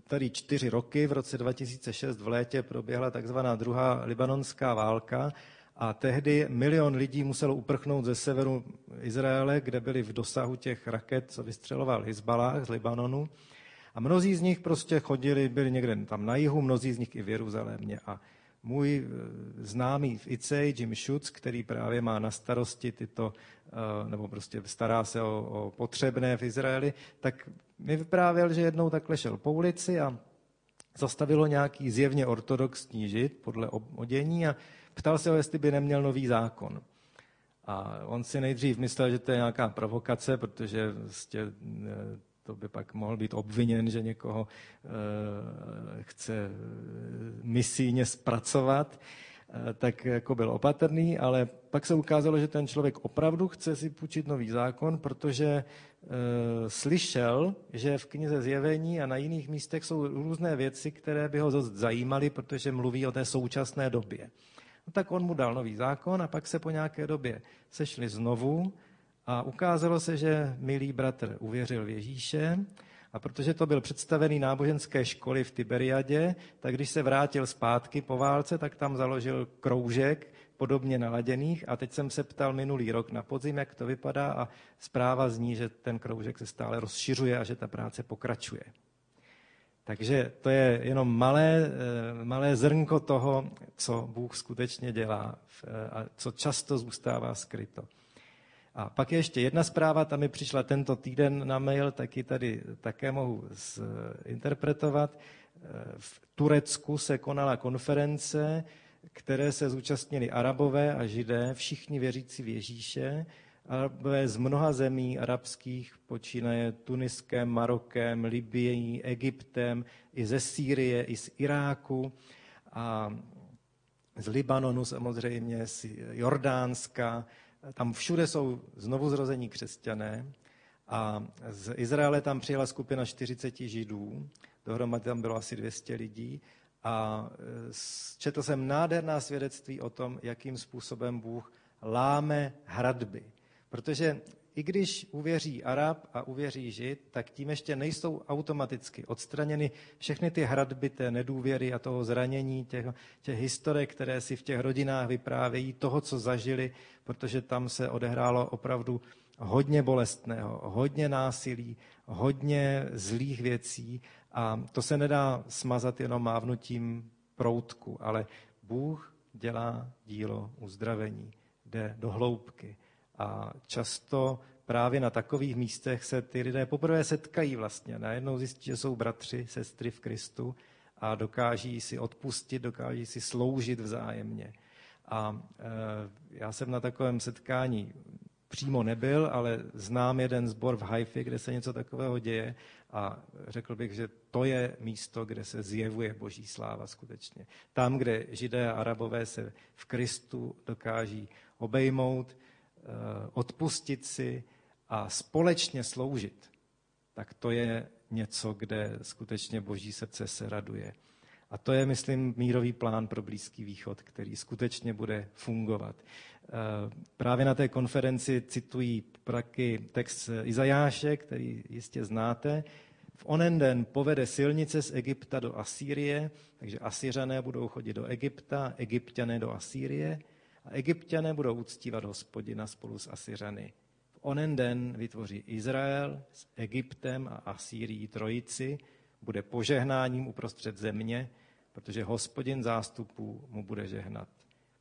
tady čtyři roky, v roce 2006 v létě proběhla takzvaná druhá libanonská válka a tehdy milion lidí muselo uprchnout ze severu Izraele, kde byli v dosahu těch raket, co vystřeloval Hezbalah z Libanonu. A mnozí z nich prostě chodili, byli někde tam na jihu, mnozí z nich i v Jeruzalémě. A můj eh, známý v ICEJ, Jim Schutz, který právě má na starosti tyto, eh, nebo prostě stará se o, o potřebné v Izraeli, tak mi vyprávěl, že jednou takhle šel po ulici a zastavilo nějaký zjevně ortodoxní žid podle odění a ptal se ho, jestli by neměl nový zákon. A on si nejdřív myslel, že to je nějaká provokace, protože vlastně to by pak mohl být obviněn, že někoho e, chce misijně zpracovat, e, tak jako byl opatrný, ale pak se ukázalo, že ten člověk opravdu chce si půjčit nový zákon, protože e, slyšel, že v knize Zjevení a na jiných místech jsou různé věci, které by ho zajímaly, protože mluví o té současné době. No tak on mu dal nový zákon a pak se po nějaké době sešli znovu a ukázalo se, že milý bratr uvěřil v Ježíše a protože to byl představený náboženské školy v Tiberiadě, tak když se vrátil zpátky po válce, tak tam založil kroužek podobně naladěných a teď jsem se ptal minulý rok na podzim, jak to vypadá a zpráva zní, že ten kroužek se stále rozšiřuje a že ta práce pokračuje. Takže to je jenom malé, eh, malé zrnko toho, co Bůh skutečně dělá eh, a co často zůstává skryto. A pak je ještě jedna zpráva, tam mi přišla tento týden na mail, tak ji tady také mohu interpretovat. V Turecku se konala konference, které se zúčastnili arabové a židé, všichni věřící v Ježíše, arabové z mnoha zemí arabských, počínaje Tuniskem, Marokem, Libií, Egyptem, i ze Sýrie, i z Iráku a z Libanonu samozřejmě, z Jordánska, tam všude jsou znovu zrození křesťané a z Izraele tam přijela skupina 40 židů, dohromady tam bylo asi 200 lidí a e, četl jsem nádherná svědectví o tom, jakým způsobem Bůh láme hradby. Protože i když uvěří Arab a uvěří Žid, tak tím ještě nejsou automaticky odstraněny všechny ty hradby té nedůvěry a toho zranění, těch, těch historek, které si v těch rodinách vyprávějí, toho, co zažili, protože tam se odehrálo opravdu hodně bolestného, hodně násilí, hodně zlých věcí a to se nedá smazat jenom mávnutím proutku, ale Bůh dělá dílo uzdravení, jde do hloubky. A často právě na takových místech se ty lidé poprvé setkají vlastně. Najednou zjistí, že jsou bratři, sestry v Kristu a dokáží si odpustit, dokáží si sloužit vzájemně. A e, já jsem na takovém setkání přímo nebyl, ale znám jeden zbor v Haifi, kde se něco takového děje a řekl bych, že to je místo, kde se zjevuje boží sláva skutečně. Tam, kde židé a arabové se v Kristu dokáží obejmout, odpustit si a společně sloužit, tak to je něco, kde skutečně boží srdce se raduje. A to je, myslím, mírový plán pro Blízký východ, který skutečně bude fungovat. Eh, právě na té konferenci citují praky text Izajáše, který jistě znáte. V onen den povede silnice z Egypta do Asýrie, takže Asyřané budou chodit do Egypta, Egyptiané do Asýrie – a egyptiané budou uctívat hospodina spolu s Asyřany. V onen den vytvoří Izrael s Egyptem a Asýrií trojici, bude požehnáním uprostřed země, protože hospodin zástupů mu bude žehnat.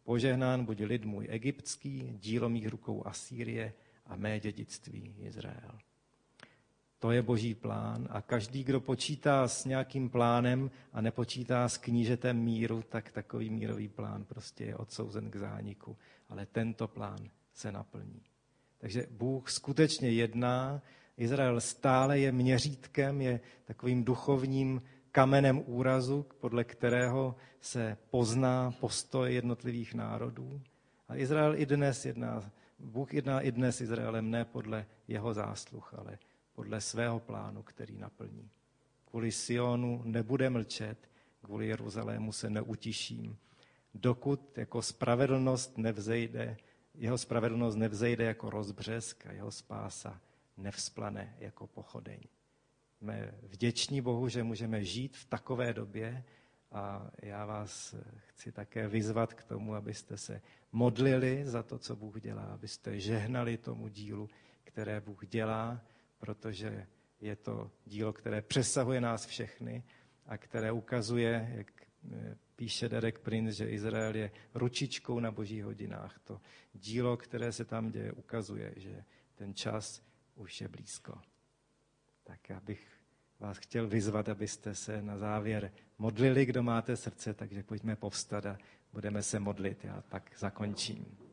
Požehnán bude lid můj egyptský, dílo mých rukou Asýrie a mé dědictví Izrael. To je boží plán a každý, kdo počítá s nějakým plánem a nepočítá s knížetem míru, tak takový mírový plán prostě je odsouzen k zániku. Ale tento plán se naplní. Takže Bůh skutečně jedná, Izrael stále je měřítkem, je takovým duchovním kamenem úrazu, podle kterého se pozná postoj jednotlivých národů. A Izrael i dnes jedná, Bůh jedná i dnes Izraelem ne podle jeho zásluh, ale podle svého plánu, který naplní. Kvůli Sionu nebude mlčet, kvůli Jeruzalému se neutiším, dokud jako spravedlnost nevzejde, jeho spravedlnost nevzejde jako rozbřesk a jeho spása nevzplane jako pochodeň. jsme vděční Bohu, že můžeme žít v takové době a já vás chci také vyzvat k tomu, abyste se modlili za to, co Bůh dělá, abyste žehnali tomu dílu, které Bůh dělá, protože je to dílo, které přesahuje nás všechny a které ukazuje, jak eh, píše Derek Prince, že Izrael je ručičkou na božích hodinách. To dílo, které se tam děje, ukazuje, že ten čas už je blízko. Tak já bych vás chtěl vyzvat, abyste se na závěr modlili, kdo máte srdce, takže pojďme povstat a budeme se modlit. Já pak zakončím.